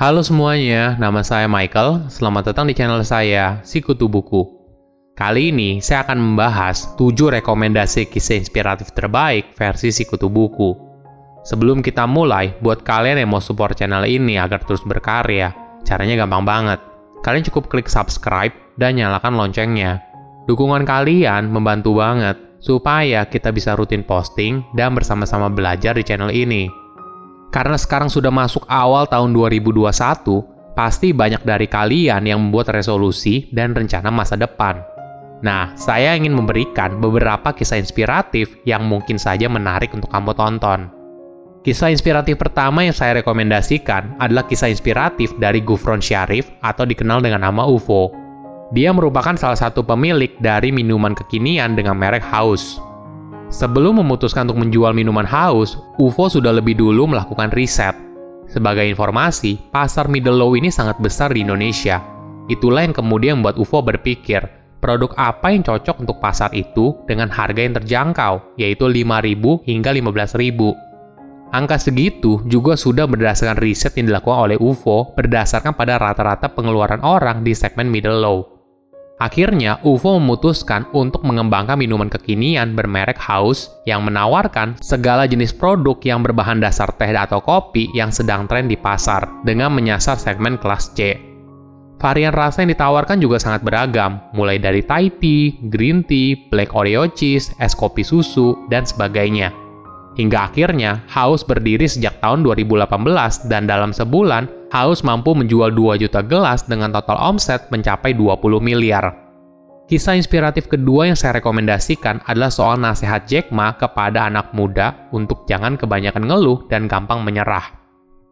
Halo semuanya, nama saya Michael. Selamat datang di channel saya, Sikutu Buku. Kali ini saya akan membahas 7 rekomendasi kisah inspiratif terbaik versi Sikutu Buku. Sebelum kita mulai, buat kalian yang mau support channel ini agar terus berkarya, caranya gampang banget. Kalian cukup klik subscribe dan nyalakan loncengnya. Dukungan kalian membantu banget supaya kita bisa rutin posting dan bersama-sama belajar di channel ini. Karena sekarang sudah masuk awal tahun 2021, pasti banyak dari kalian yang membuat resolusi dan rencana masa depan. Nah, saya ingin memberikan beberapa kisah inspiratif yang mungkin saja menarik untuk kamu tonton. Kisah inspiratif pertama yang saya rekomendasikan adalah kisah inspiratif dari Gufron Syarif atau dikenal dengan nama UFO. Dia merupakan salah satu pemilik dari minuman kekinian dengan merek House. Sebelum memutuskan untuk menjual minuman haus, UFO sudah lebih dulu melakukan riset. Sebagai informasi, pasar middle low ini sangat besar di Indonesia. Itulah yang kemudian membuat UFO berpikir, produk apa yang cocok untuk pasar itu dengan harga yang terjangkau, yaitu 5.000 hingga 15.000. Angka segitu juga sudah berdasarkan riset yang dilakukan oleh UFO berdasarkan pada rata-rata pengeluaran orang di segmen middle low. Akhirnya, UFO memutuskan untuk mengembangkan minuman kekinian bermerek House yang menawarkan segala jenis produk yang berbahan dasar teh atau kopi yang sedang tren di pasar dengan menyasar segmen kelas C. Varian rasa yang ditawarkan juga sangat beragam, mulai dari Thai tea, green tea, black Oreo cheese, es kopi susu, dan sebagainya. Hingga akhirnya, House berdiri sejak tahun 2018 dan dalam sebulan Haus mampu menjual 2 juta gelas dengan total omset mencapai 20 miliar. Kisah inspiratif kedua yang saya rekomendasikan adalah soal nasihat Jack Ma kepada anak muda untuk jangan kebanyakan ngeluh dan gampang menyerah.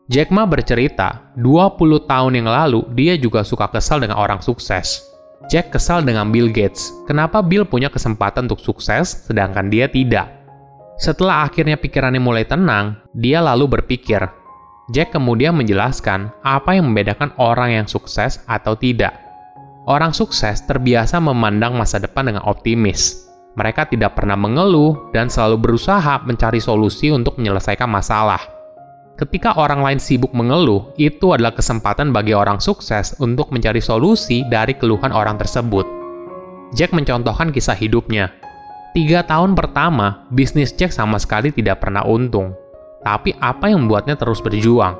Jack Ma bercerita, 20 tahun yang lalu dia juga suka kesal dengan orang sukses. Jack kesal dengan Bill Gates. Kenapa Bill punya kesempatan untuk sukses sedangkan dia tidak? Setelah akhirnya pikirannya mulai tenang, dia lalu berpikir, Jack kemudian menjelaskan apa yang membedakan orang yang sukses atau tidak. Orang sukses terbiasa memandang masa depan dengan optimis. Mereka tidak pernah mengeluh dan selalu berusaha mencari solusi untuk menyelesaikan masalah. Ketika orang lain sibuk mengeluh, itu adalah kesempatan bagi orang sukses untuk mencari solusi dari keluhan orang tersebut. Jack mencontohkan kisah hidupnya. Tiga tahun pertama, bisnis Jack sama sekali tidak pernah untung tapi apa yang membuatnya terus berjuang?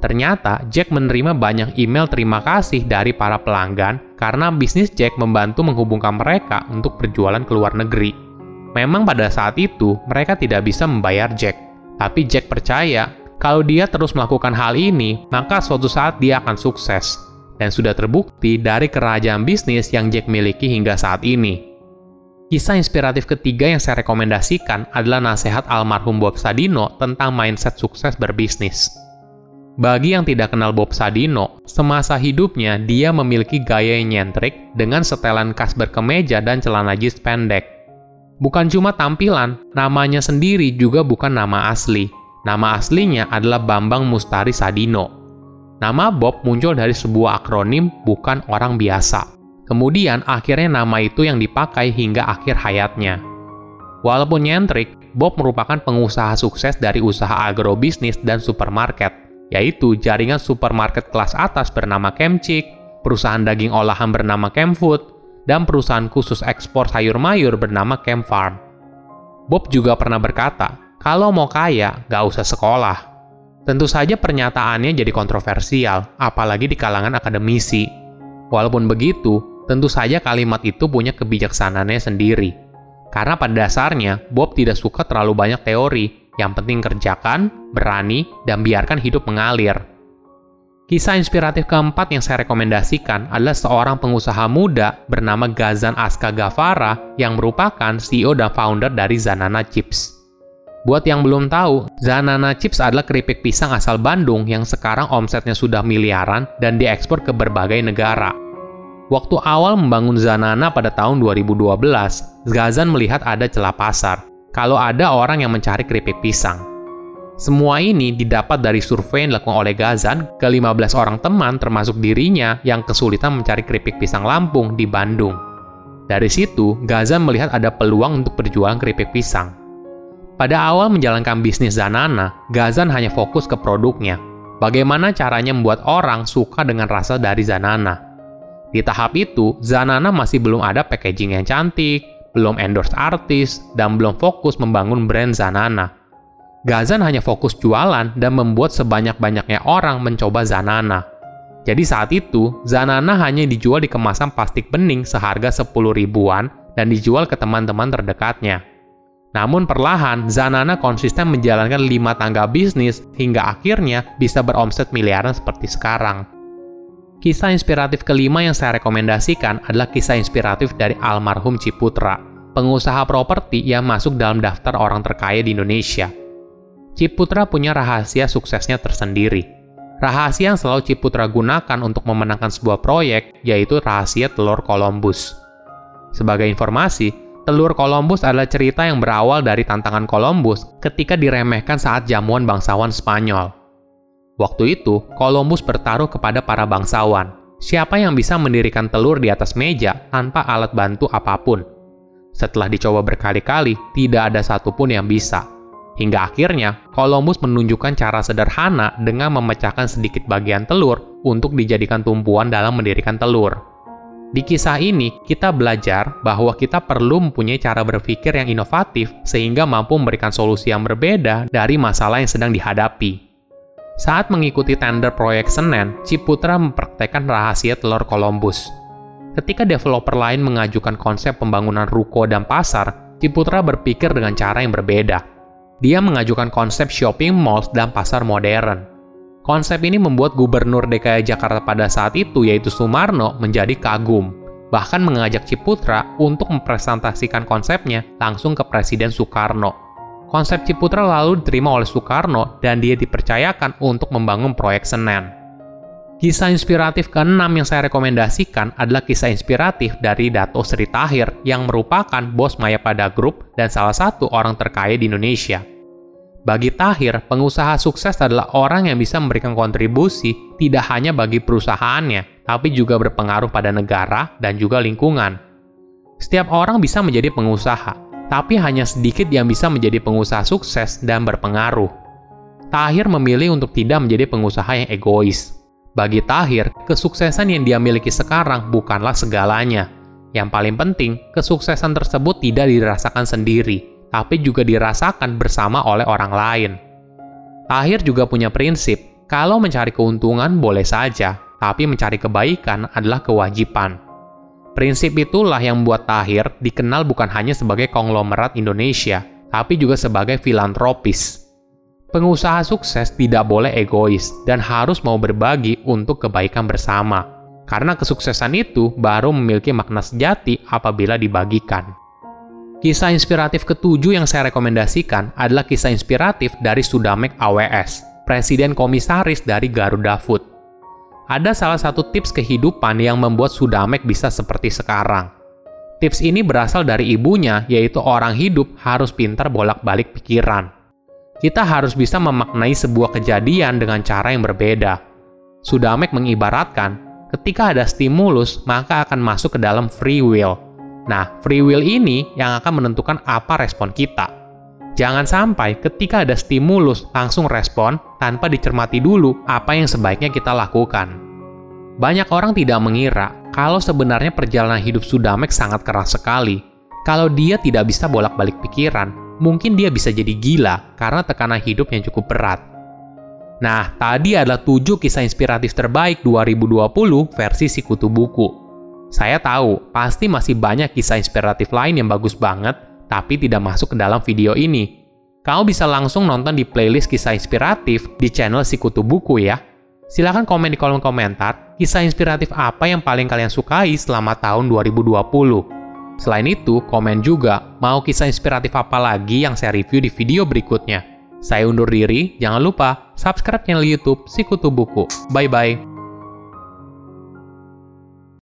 Ternyata Jack menerima banyak email terima kasih dari para pelanggan karena bisnis Jack membantu menghubungkan mereka untuk berjualan ke luar negeri. Memang pada saat itu mereka tidak bisa membayar Jack, tapi Jack percaya kalau dia terus melakukan hal ini, maka suatu saat dia akan sukses. Dan sudah terbukti dari kerajaan bisnis yang Jack miliki hingga saat ini. Kisah inspiratif ketiga yang saya rekomendasikan adalah nasihat almarhum Bob Sadino tentang mindset sukses berbisnis. Bagi yang tidak kenal Bob Sadino, semasa hidupnya dia memiliki gaya yang nyentrik dengan setelan khas berkemeja dan celana jeans pendek. Bukan cuma tampilan, namanya sendiri juga bukan nama asli. Nama aslinya adalah Bambang Mustari Sadino. Nama Bob muncul dari sebuah akronim bukan orang biasa. Kemudian akhirnya nama itu yang dipakai hingga akhir hayatnya. Walaupun nyentrik, Bob merupakan pengusaha sukses dari usaha agrobisnis dan supermarket, yaitu jaringan supermarket kelas atas bernama Kemcik, perusahaan daging olahan bernama Kemfood, dan perusahaan khusus ekspor sayur mayur bernama Kemfarm. Bob juga pernah berkata, kalau mau kaya, gak usah sekolah. Tentu saja pernyataannya jadi kontroversial, apalagi di kalangan akademisi. Walaupun begitu, Tentu saja kalimat itu punya kebijaksanaannya sendiri. Karena pada dasarnya, Bob tidak suka terlalu banyak teori, yang penting kerjakan, berani, dan biarkan hidup mengalir. Kisah inspiratif keempat yang saya rekomendasikan adalah seorang pengusaha muda bernama Gazan Aska Gavara yang merupakan CEO dan founder dari Zanana Chips. Buat yang belum tahu, Zanana Chips adalah keripik pisang asal Bandung yang sekarang omsetnya sudah miliaran dan diekspor ke berbagai negara. Waktu awal membangun Zanana pada tahun 2012, Gazan melihat ada celah pasar, kalau ada orang yang mencari keripik pisang. Semua ini didapat dari survei yang dilakukan oleh Gazan ke 15 orang teman termasuk dirinya yang kesulitan mencari keripik pisang Lampung di Bandung. Dari situ, Gazan melihat ada peluang untuk berjualan keripik pisang. Pada awal menjalankan bisnis Zanana, Gazan hanya fokus ke produknya. bagaimana caranya membuat orang suka dengan rasa dari Zanana. Di tahap itu, Zanana masih belum ada packaging yang cantik, belum endorse artis, dan belum fokus membangun brand Zanana. Gazan hanya fokus jualan dan membuat sebanyak-banyaknya orang mencoba Zanana. Jadi saat itu, Zanana hanya dijual di kemasan plastik bening seharga 10 ribuan dan dijual ke teman-teman terdekatnya. Namun perlahan, Zanana konsisten menjalankan lima tangga bisnis hingga akhirnya bisa beromset miliaran seperti sekarang. Kisah inspiratif kelima yang saya rekomendasikan adalah kisah inspiratif dari almarhum Ciputra, pengusaha properti yang masuk dalam daftar orang terkaya di Indonesia. Ciputra punya rahasia suksesnya tersendiri. Rahasia yang selalu Ciputra gunakan untuk memenangkan sebuah proyek yaitu rahasia telur Columbus. Sebagai informasi, Telur Columbus adalah cerita yang berawal dari tantangan Columbus ketika diremehkan saat jamuan bangsawan Spanyol. Waktu itu, Columbus bertaruh kepada para bangsawan. Siapa yang bisa mendirikan telur di atas meja tanpa alat bantu apa pun? Setelah dicoba berkali-kali, tidak ada satupun yang bisa. Hingga akhirnya, Columbus menunjukkan cara sederhana dengan memecahkan sedikit bagian telur untuk dijadikan tumpuan dalam mendirikan telur. Di kisah ini, kita belajar bahwa kita perlu mempunyai cara berpikir yang inovatif sehingga mampu memberikan solusi yang berbeda dari masalah yang sedang dihadapi. Saat mengikuti tender proyek Senen, Ciputra mempraktekkan rahasia telur Columbus. Ketika developer lain mengajukan konsep pembangunan ruko dan pasar, Ciputra berpikir dengan cara yang berbeda. Dia mengajukan konsep shopping malls dan pasar modern. Konsep ini membuat Gubernur DKI Jakarta pada saat itu, yaitu Sumarno, menjadi kagum. Bahkan mengajak Ciputra untuk mempresentasikan konsepnya langsung ke Presiden Soekarno. Konsep Ciputra lalu diterima oleh Soekarno dan dia dipercayakan untuk membangun proyek Senen. Kisah inspiratif keenam yang saya rekomendasikan adalah kisah inspiratif dari Dato Sri Tahir yang merupakan bos Mayapada Group dan salah satu orang terkaya di Indonesia. Bagi Tahir, pengusaha sukses adalah orang yang bisa memberikan kontribusi tidak hanya bagi perusahaannya, tapi juga berpengaruh pada negara dan juga lingkungan. Setiap orang bisa menjadi pengusaha, tapi hanya sedikit yang bisa menjadi pengusaha sukses dan berpengaruh. Tahir memilih untuk tidak menjadi pengusaha yang egois. Bagi Tahir, kesuksesan yang dia miliki sekarang bukanlah segalanya. Yang paling penting, kesuksesan tersebut tidak dirasakan sendiri, tapi juga dirasakan bersama oleh orang lain. Tahir juga punya prinsip, kalau mencari keuntungan boleh saja, tapi mencari kebaikan adalah kewajiban. Prinsip itulah yang membuat Tahir dikenal bukan hanya sebagai konglomerat Indonesia, tapi juga sebagai filantropis. Pengusaha sukses tidak boleh egois dan harus mau berbagi untuk kebaikan bersama, karena kesuksesan itu baru memiliki makna sejati apabila dibagikan. Kisah inspiratif ketujuh yang saya rekomendasikan adalah kisah inspiratif dari Sudamek AWS, Presiden Komisaris dari Garuda Food. Ada salah satu tips kehidupan yang membuat Sudamek bisa seperti sekarang. Tips ini berasal dari ibunya, yaitu orang hidup harus pintar bolak-balik pikiran. Kita harus bisa memaknai sebuah kejadian dengan cara yang berbeda. Sudamek mengibaratkan, ketika ada stimulus, maka akan masuk ke dalam free will – Nah, free will ini yang akan menentukan apa respon kita. Jangan sampai ketika ada stimulus langsung respon tanpa dicermati dulu apa yang sebaiknya kita lakukan. Banyak orang tidak mengira kalau sebenarnya perjalanan hidup Sudamek sangat keras sekali. Kalau dia tidak bisa bolak-balik pikiran, mungkin dia bisa jadi gila karena tekanan hidup yang cukup berat. Nah, tadi adalah 7 kisah inspiratif terbaik 2020 versi Sikutu Buku. Saya tahu, pasti masih banyak kisah inspiratif lain yang bagus banget, tapi tidak masuk ke dalam video ini. Kamu bisa langsung nonton di playlist kisah inspiratif di channel Sikutu Buku ya. Silahkan komen di kolom komentar, kisah inspiratif apa yang paling kalian sukai selama tahun 2020. Selain itu, komen juga mau kisah inspiratif apa lagi yang saya review di video berikutnya. Saya undur diri, jangan lupa subscribe channel YouTube Sikutu Buku. Bye bye.